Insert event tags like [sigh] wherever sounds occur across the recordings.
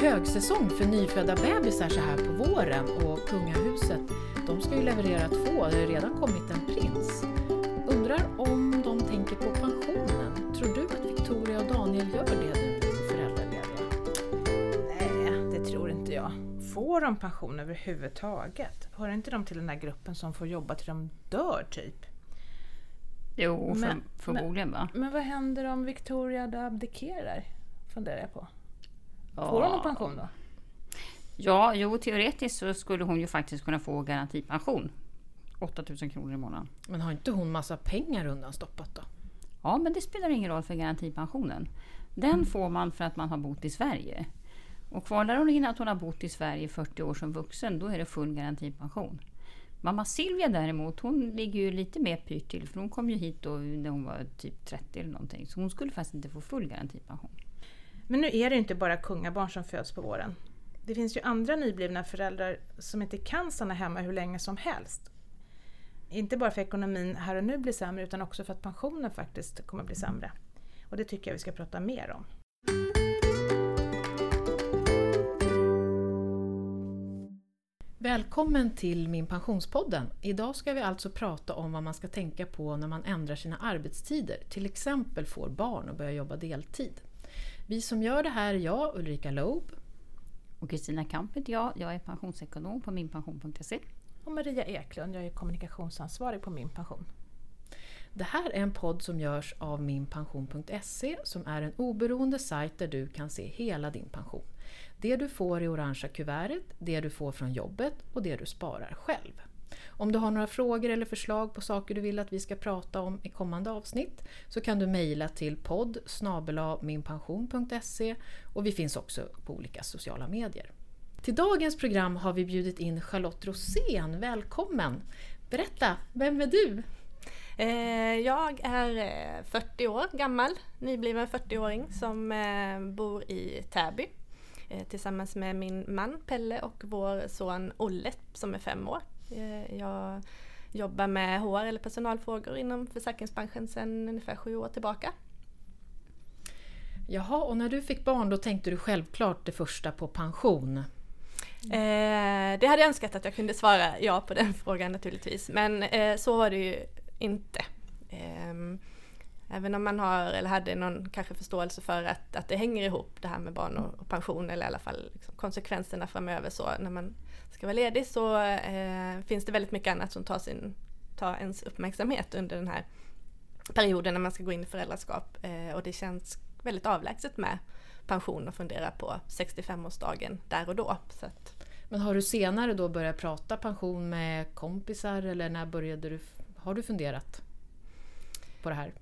högsäsong för nyfödda bebisar så här på våren och kungahuset, de ska ju leverera två, det har redan kommit en prins. Undrar om de tänker på pensionen? Tror du att Victoria och Daniel gör det nu när föräldralediga? Nej, det tror inte jag. Får de pension överhuvudtaget? Hör inte de till den där gruppen som får jobba till de dör, typ? Jo, för, Men- förmodligen va? Men vad händer om Victoria abdikerar? Funderar jag på. Får hon någon pension då? Ja, jo teoretiskt så skulle hon ju faktiskt kunna få garantipension. 8000 kronor i månaden. Men har inte hon massa pengar undanstoppat då? Ja, men det spelar ingen roll för garantipensionen. Den får man för att man har bott i Sverige. Och kvarlar hon in att hon har bott i Sverige i 40 år som vuxen, då är det full garantipension. Mamma Silvia däremot, hon ligger ju lite mer pyrt till för hon kom ju hit då när hon var typ 30 eller någonting. Så hon skulle faktiskt inte få full garantipension. Men nu är det ju inte bara kungabarn som föds på våren. Det finns ju andra nyblivna föräldrar som inte kan stanna hemma hur länge som helst. Inte bara för ekonomin här och nu blir sämre utan också för att pensionen faktiskt kommer bli sämre. Och det tycker jag vi ska prata mer om. Välkommen till Min Pensionspodden. Idag ska vi alltså prata om vad man ska tänka på när man ändrar sina arbetstider, till exempel får barn och börjar jobba deltid. Vi som gör det här är jag, Ulrika Loeb. Och Kristina Kamp heter jag. Jag är pensionsekonom på minpension.se. Och Maria Eklund, jag är kommunikationsansvarig på Min Pension. Det här är en podd som görs av minpension.se som är en oberoende sajt där du kan se hela din pension. Det du får i orangea kuvertet, det du får från jobbet och det du sparar själv. Om du har några frågor eller förslag på saker du vill att vi ska prata om i kommande avsnitt så kan du mejla till podd minpension.se och vi finns också på olika sociala medier. Till dagens program har vi bjudit in Charlotte Rosén. Välkommen! Berätta, vem är du? Eh, jag är eh, 40 år gammal, nybliven 40-åring som eh, bor i Täby tillsammans med min man Pelle och vår son Olle som är fem år. Eh, Jag jobbar med HR eller personalfrågor inom försäkringsbranschen sedan ungefär sju år tillbaka. Jaha, och när du fick barn då tänkte du självklart det första på pension. Eh, det hade jag önskat att jag kunde svara ja på den [laughs] frågan naturligtvis, men eh, så var det ju inte. Även om man har, eller hade någon kanske förståelse för att, att det hänger ihop det här med barn och, och pension, eller i alla fall liksom konsekvenserna framöver så när man ska vara ledig så eh, finns det väldigt mycket annat som tar, sin, tar ens uppmärksamhet under den här perioden när man ska gå in i föräldraskap eh, och det känns väldigt avlägset med pension och fundera på 65-årsdagen där och då. Så att, Men har du senare då börjat prata pension med kompisar eller när började du, har du funderat på det här?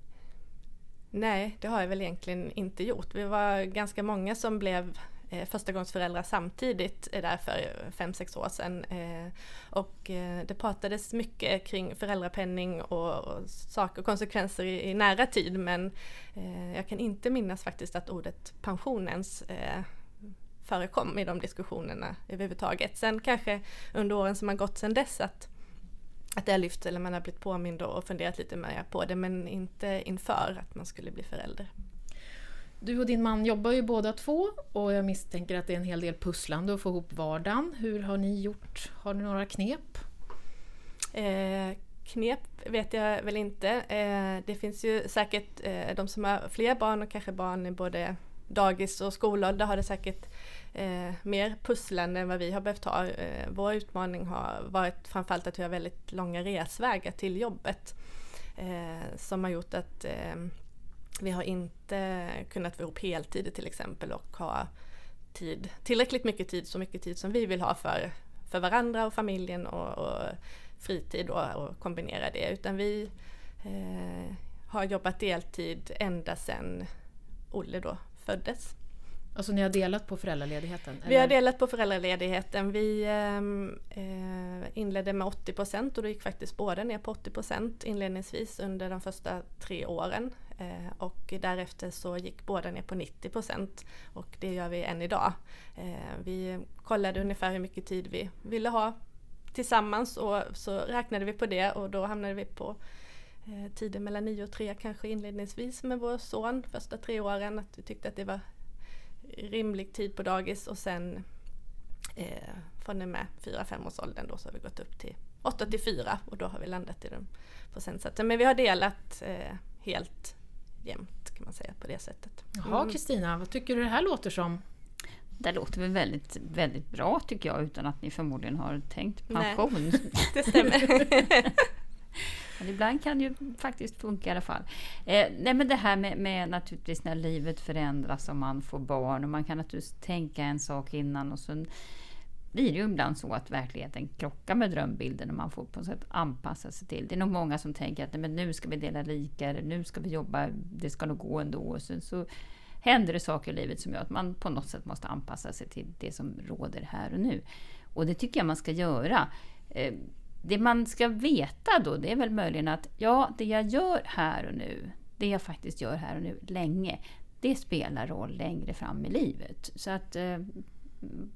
Nej, det har jag väl egentligen inte gjort. Vi var ganska många som blev eh, förstagångsföräldrar samtidigt eh, där för fem sex år sedan. Eh, och eh, det pratades mycket kring föräldrapenning och, och saker och konsekvenser i, i nära tid men eh, jag kan inte minnas faktiskt att ordet pension ens eh, förekom i de diskussionerna överhuvudtaget. Sen kanske under åren som har gått sedan dess att att det har lyfts eller man har blivit påmind och funderat lite mer på det men inte inför att man skulle bli förälder. Du och din man jobbar ju båda två och jag misstänker att det är en hel del pusslande att få ihop vardagen. Hur har ni gjort? Har ni några knep? Eh, knep vet jag väl inte. Eh, det finns ju säkert eh, de som har fler barn och kanske barn i både dagis och skolålder har det säkert eh, mer pusslande än vad vi har behövt ha. Eh, vår utmaning har varit framförallt att vi har väldigt långa resvägar till jobbet. Eh, som har gjort att eh, vi har inte kunnat få ihop heltider till exempel och ha tid, tillräckligt mycket tid, så mycket tid som vi vill ha för, för varandra och familjen och, och fritid och, och kombinera det. Utan vi eh, har jobbat deltid ända sedan Olle då föddes. Alltså ni har delat på föräldraledigheten? Vi har eller? delat på föräldraledigheten. Vi ehm, eh, inledde med 80 procent och då gick faktiskt båda ner på 80 procent inledningsvis under de första tre åren. Eh, och därefter så gick båda ner på 90 procent och det gör vi än idag. Eh, vi kollade ungefär hur mycket tid vi ville ha tillsammans och så räknade vi på det och då hamnade vi på eh, tider mellan 9 och 3 kanske inledningsvis med vår son första tre åren. Att vi tyckte att det var rimlig tid på dagis och sen eh, från och med 4-5 års åldern då så har vi gått upp till 8 till 4 och då har vi landat i den procentsatsen. Men vi har delat eh, helt jämnt kan man säga på det sättet. Jaha Mm. Kristina, vad tycker du det här låter som? Det låter väl väldigt, väldigt bra tycker jag utan att ni förmodligen har tänkt Nej. pension. [laughs] Det stämmer. [laughs] [laughs] Men ibland kan det ju faktiskt funka i alla fall. Eh, nej men det här med, med naturligtvis när livet förändras och man får barn och man kan naturligtvis tänka en sak innan och sen blir det ju ibland så att verkligheten krockar med drömbilden och man får på något sätt anpassa sig till. Det är nog många som tänker att nej, men nu ska vi dela lika, eller nu ska vi jobba, det ska nog gå ändå. Och sen så händer det saker i livet som gör att man på något sätt måste anpassa sig till det som råder här och nu. Och det tycker jag man ska göra. Eh, det man ska veta då, det är väl möjligen att ja, det jag gör här och nu, det jag faktiskt gör här och nu länge, det spelar roll längre fram i livet. Så att eh,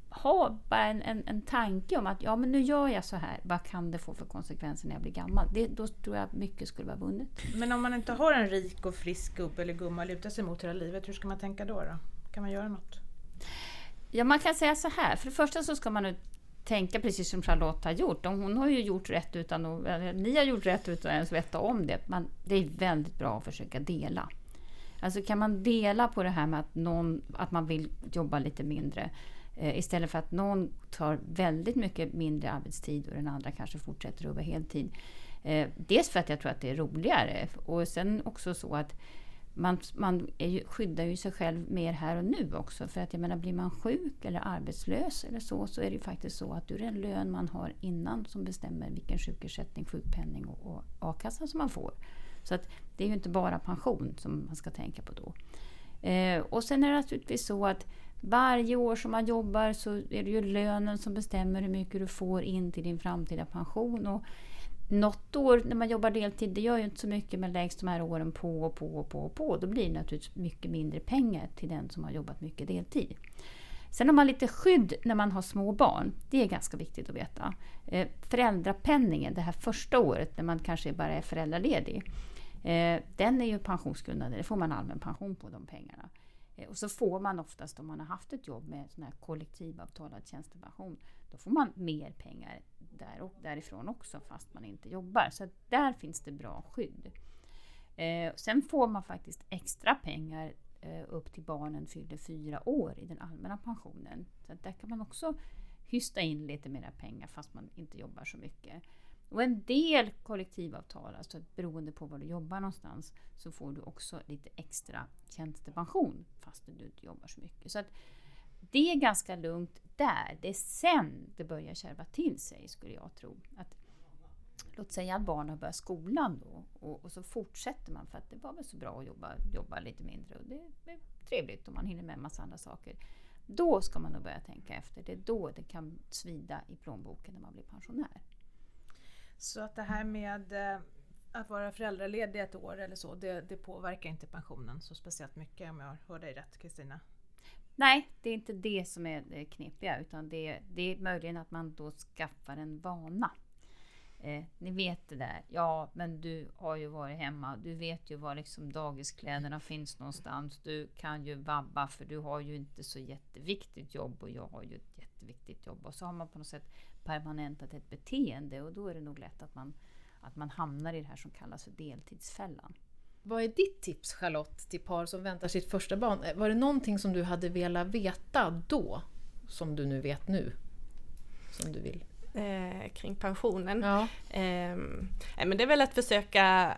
ha bara en, en, en tanke om att ja, men nu gör jag så här. Vad kan det få för konsekvenser när jag blir gammal? Det, då tror jag mycket skulle vara vunnet. Men om man inte har en rik och frisk gubbe eller gumma att luta sig mot hela livet, hur ska man tänka då? då? Kan man göra något? Ja, man kan säga så här. För det första så ska man nu tänka precis som Charlotte har gjort. Hon har ju gjort rätt utan att, ni har gjort rätt utan att ens veta om det. Men det är väldigt bra att försöka dela. Alltså kan man dela på det här med att, någon, att man vill jobba lite mindre eh, istället för att någon tar väldigt mycket mindre arbetstid och den andra kanske fortsätter att jobba heltid. Eh, dels för att jag tror att det är roligare och sen också så att man, man är ju, skyddar ju sig själv mer här och nu också. För att jag menar, blir man sjuk eller arbetslös eller så, så är det ju faktiskt så att det är den lön man har innan som bestämmer vilken sjukersättning, sjukpenning och, och a-kassa som man får. Så att det är ju inte bara pension som man ska tänka på då. Eh, och sen är det naturligtvis så att varje år som man jobbar så är det ju lönen som bestämmer hur mycket du får in till din framtida pension. Och något år när man jobbar deltid, det gör ju inte så mycket men läggs de här åren på och på och på och på, då blir det naturligtvis mycket mindre pengar till den som har jobbat mycket deltid. Sen har man lite skydd när man har små barn. Det är ganska viktigt att veta. Eh, föräldrapenningen, det här första året när man kanske bara är föräldraledig, eh, den är ju pensionsgrundande. Det får man allmän pension på de pengarna. Eh, och så får man oftast om man har haft ett jobb med sån här kollektivavtalad tjänstepension, då får man mer pengar där och därifrån också fast man inte jobbar. Så där finns det bra skydd. Eh, sen får man faktiskt extra pengar eh, upp till barnen fyller fyra år i den allmänna pensionen. Så där kan man också hysta in lite mera pengar fast man inte jobbar så mycket. Och en del kollektivavtal, alltså beroende på var du jobbar någonstans, så får du också lite extra tjänstepension fast du inte jobbar så mycket. Så att det är ganska lugnt där. Det är sen det börjar kärva till sig skulle jag tro. Att, låt säga att barnen börjar skolan då och, och, så fortsätter man för att det var väl så bra att jobba, jobba lite mindre och det är trevligt om man hinner med en massa andra saker. Då ska man nog börja tänka efter. Det är då det kan svida i plånboken när man blir pensionär. Så att det här med eh, att vara föräldraledig ett år eller så, det, det påverkar inte pensionen så speciellt mycket om jag hör dig rätt Kristina? Nej, det är inte det som är det knepiga utan det är, det är möjligen att man då skaffar en vana. Eh, ni vet det där, ja men du har ju varit hemma, du vet ju var liksom dagiskläderna finns någonstans, du kan ju vabba för du har ju inte så jätteviktigt jobb och jag har ju ett jätteviktigt jobb. Och så har man på något sätt permanentat ett beteende och då är det nog lätt att man, att man hamnar i det här som kallas för deltidsfällan. Vad är ditt tips Charlotte till par som väntar sitt första barn? Var det någonting som du hade velat veta då, som du nu vet nu? Som du vill? Eh, kring pensionen. Ja. Eh, men det är väl att försöka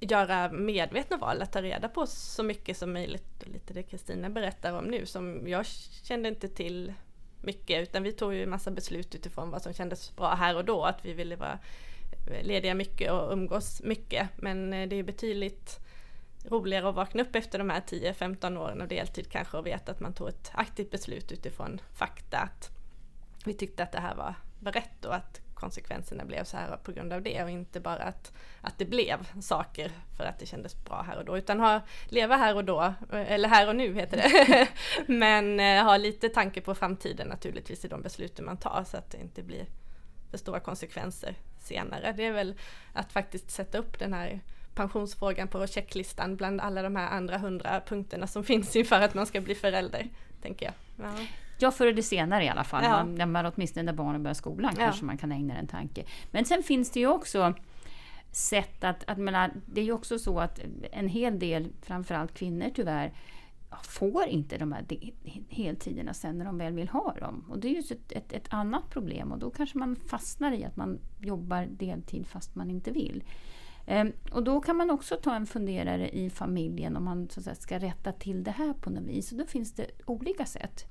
göra medvetna val, att ta reda på så mycket som möjligt. Lite det Kristina berättar om nu som jag kände inte till mycket utan vi tog ju en massa beslut utifrån vad som kändes bra här och då. Att vi ville vara lediga mycket och umgås mycket. Men det är betydligt roligare att vakna upp efter de här 10-15 åren av deltid kanske och veta att man tog ett aktivt beslut utifrån fakta. Att vi tyckte att det här var, var rätt och att konsekvenserna blev så här på grund av det och inte bara att, att det blev saker för att det kändes bra här och då utan ha, leva här och då, eller här och nu heter det. [laughs] Men eh, ha lite tanke på framtiden naturligtvis i de besluten man tar så att det inte blir för stora konsekvenser senare. Det är väl att faktiskt sätta upp den här pensionsfrågan på checklistan bland alla de här andra hundra punkterna som [laughs] finns inför att man ska bli förälder, tänker jag. Ja. Ja, förr eller senare i alla fall. Ja. Man, när man, åtminstone när barnen börjar skolan Ja. kanske man kan ägna en tanke. Men sen finns det ju också sätt att, att menar, det är ju också så att en hel del, framförallt kvinnor tyvärr, får inte de här de- heltiderna sen när de väl vill ha dem. Och det är ju ett, ett, ett annat problem och då kanske man fastnar i att man jobbar deltid fast man inte vill. Ehm, och då kan man också ta en funderare i familjen om man så att säga, ska rätta till det här på något vis. Och då finns det olika sätt.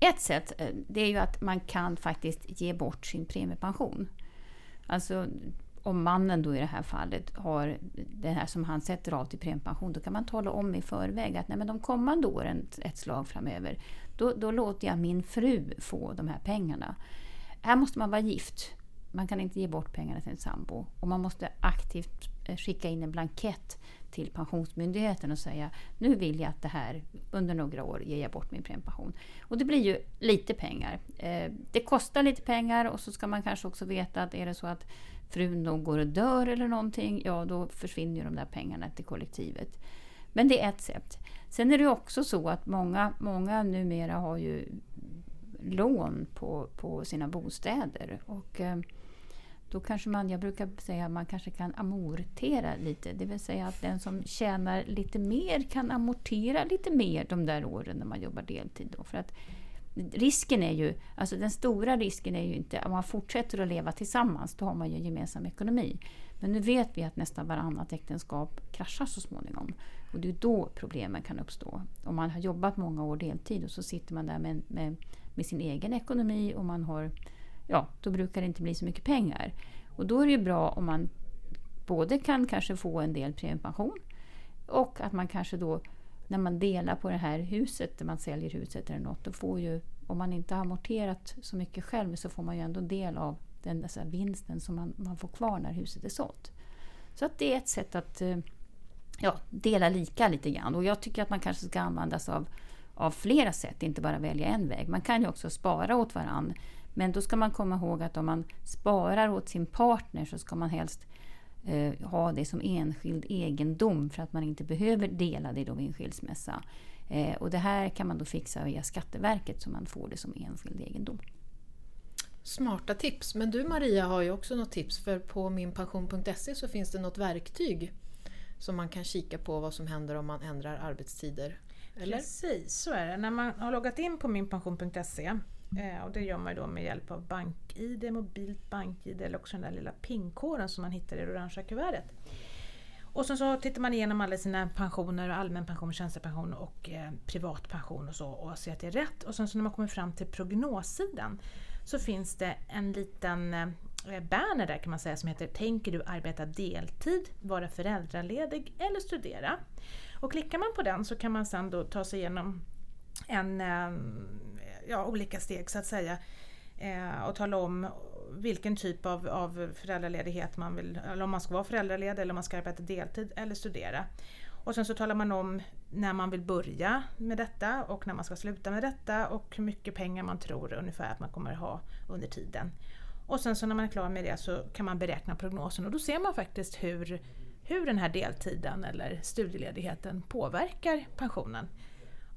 Ett sätt eh, det är ju att man kan faktiskt ge bort sin premiepension. Alltså om mannen då i det här fallet har det här som han sätter av till premiepension, då kan man tala om i förväg att nej, men de kommande åren, ett slag framöver, då, då låter jag min fru få de här pengarna. Här måste man vara gift. Man kan inte ge bort pengarna till en sambo. Och man måste aktivt eh, skicka in en blankett till Pensionsmyndigheten och säga nu vill jag att det här under några år ger jag bort min premiepension. Och det blir ju lite pengar. Eh, det kostar lite pengar och så ska man kanske också veta att är det så att frun då går och dör eller någonting, ja då försvinner ju de där pengarna till kollektivet. Men det är ett sätt. Sen är det också så att många, många numera har ju lån på, på sina bostäder. Och eh, då kanske man, jag brukar säga att man kanske kan amortera lite. Det vill säga att den som tjänar lite mer kan amortera lite mer de där åren när man jobbar deltid. Då. För att risken är ju, alltså den stora risken är ju inte om man fortsätter att leva tillsammans, då har man ju en gemensam ekonomi. Men nu vet vi att nästan varannat äktenskap kraschar så småningom. Och det är då problemen kan uppstå. Om man har jobbat många år deltid och så sitter man där med, med, med sin egen ekonomi och man har, ja, då brukar det inte bli så mycket pengar. Och då är det ju bra om man både kan kanske få en del premiepension och att man kanske då när man delar på det här huset, när man säljer huset eller något, då får ju, om man inte har amorterat så mycket själv så får man ju ändå del av den alltså vinsten som man, man får kvar när huset är sålt. Så att det är ett sätt att eh, ja, dela lika lite grann. Och jag tycker att man kanske ska använda sig av, av flera sätt, inte bara välja en väg. Man kan ju också spara åt varandra. Men då ska man komma ihåg att om man sparar åt sin partner så ska man helst eh, ha det som enskild egendom för att man inte behöver dela det då vid en skilsmässa. Eh, och det här kan man då fixa via Skatteverket så man får det som enskild egendom. Smarta tips. Men du Maria har ju också något tips för på minpension.se så finns det något verktyg som man kan kika på vad som händer om man ändrar arbetstider. Eller? Precis, så är det. När man har loggat in på minpension.se eh, och det gör man då med hjälp av BankID, mobilt BankID eller också den där lilla PIN-koden som man hittar i det orangea kuvertet. Och sen så tittar man igenom alla sina pensioner, allmän pension, tjänstepension och eh, privatpension och så och ser att det är rätt. Och sen så när man kommer fram till prognossidan så finns det en liten eh, banner där kan man säga som heter Tänker du arbeta deltid, vara föräldraledig eller studera? Och klickar man på den så kan man sen då ta sig igenom en, eh, ja, olika steg så att säga eh, och tala om vilken typ av, av föräldraledighet man vill, eller om man ska vara föräldraledig eller om man ska arbeta deltid eller studera. Och sen så talar man om när man vill börja med detta och när man ska sluta med detta och hur mycket pengar man tror ungefär att man kommer ha under tiden. Och sen så när man är klar med det så kan man beräkna prognosen och då ser man faktiskt hur, hur den här deltiden eller studieledigheten påverkar pensionen.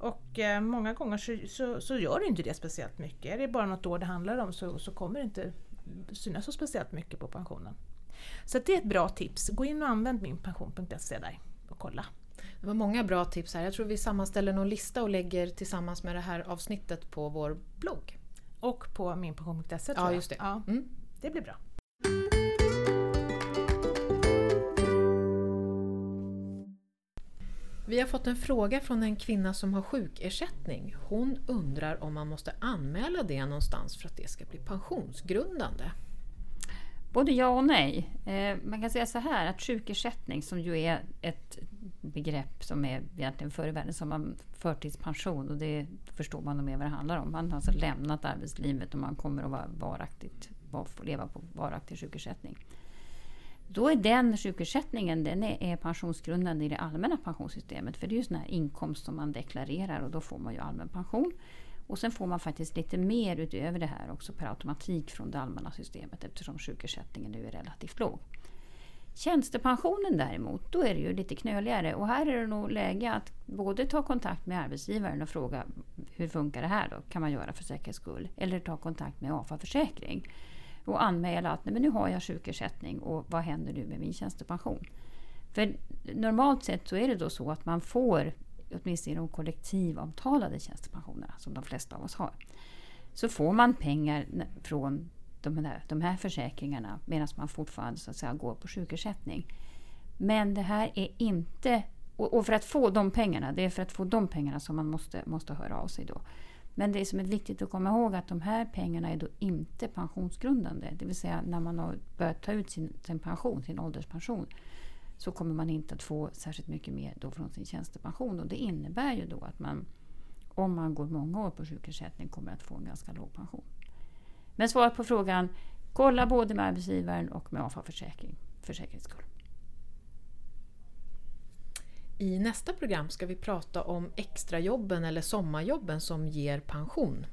Och eh, många gånger så, så, så gör det inte det speciellt mycket. Är det bara något år det handlar om så, så kommer det inte synas så speciellt mycket på pensionen. Så det är ett bra tips. Gå in och använd minpension.se där och kolla. Det var många bra tips här. Jag tror vi sammanställer någon lista och lägger tillsammans med det här avsnittet på vår blogg. Och på minpension.se tror Ja, jag. just det. Ja, Mm. det blir bra. Vi har fått en fråga från en kvinna som har sjukersättning. Hon undrar om man måste anmäla det någonstans för att det ska bli pensionsgrundande. Både ja och nej. Eh, man kan säga så här att sjukersättning som ju är ett begrepp som är egentligen förr i världen som man förtidspension och det förstår man nog mer vad det handlar om. Man har alltså lämnat arbetslivet och man kommer att vara varaktigt, leva på varaktig sjukersättning. Då är den sjukersättningen den är, är pensionsgrundande i det allmänna pensionssystemet. För det är ju sån här inkomst som man deklarerar och då får man ju allmän pension. Och sen får man faktiskt lite mer utöver det här också per automatik från det allmänna systemet eftersom sjukersättningen nu är relativt låg. Tjänstepensionen däremot, då är det ju lite knöligare och här är det nog läge att både ta kontakt med arbetsgivaren och fråga hur funkar det här då? Kan man göra för säkerhets skull? Eller ta kontakt med AFA Försäkring och anmäla att Nej, men nu har jag sjukersättning och vad händer nu med min tjänstepension? För normalt sett så är det då så att man får, åtminstone i de kollektivavtalade tjänstepensionerna som de flesta av oss har, så får man pengar från de här, de här försäkringarna medan man fortfarande så att säga, går på sjukersättning. Men det här är inte... Och, för att få de pengarna, det är för att få de pengarna som man måste, måste höra av sig då. Men det som är viktigt att komma ihåg att de här pengarna är då inte pensionsgrundande. Det vill säga när man har börjat ta ut sin, sin pension, sin ålderspension, så kommer man inte att få särskilt mycket mer då från sin tjänstepension. Och det innebär ju då att man, om man går många år på sjukersättning, kommer att få en ganska låg pension. Men svaret på frågan, kolla både med arbetsgivaren och med AFA Försäkring för säkerhets skull. I nästa program ska vi prata om extrajobben eller sommarjobben som ger pension.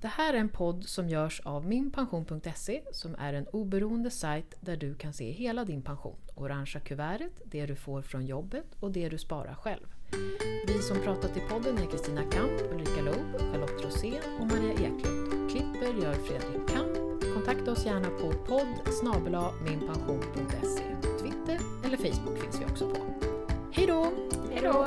Det här är en podd som görs av minpension.se som är en oberoende sajt där du kan se hela din pension. Orangea kuvertet, det du får från jobbet och det du sparar själv. Vi som pratat i podden är Kristina Kamp, Ulrika Loob, Charlotte Rosén och Maria Eklund. Klipper gör Fredrik Kamp. Kontakta oss gärna på podd minpension.se. Twitter eller Facebook finns vi också på. Hej då!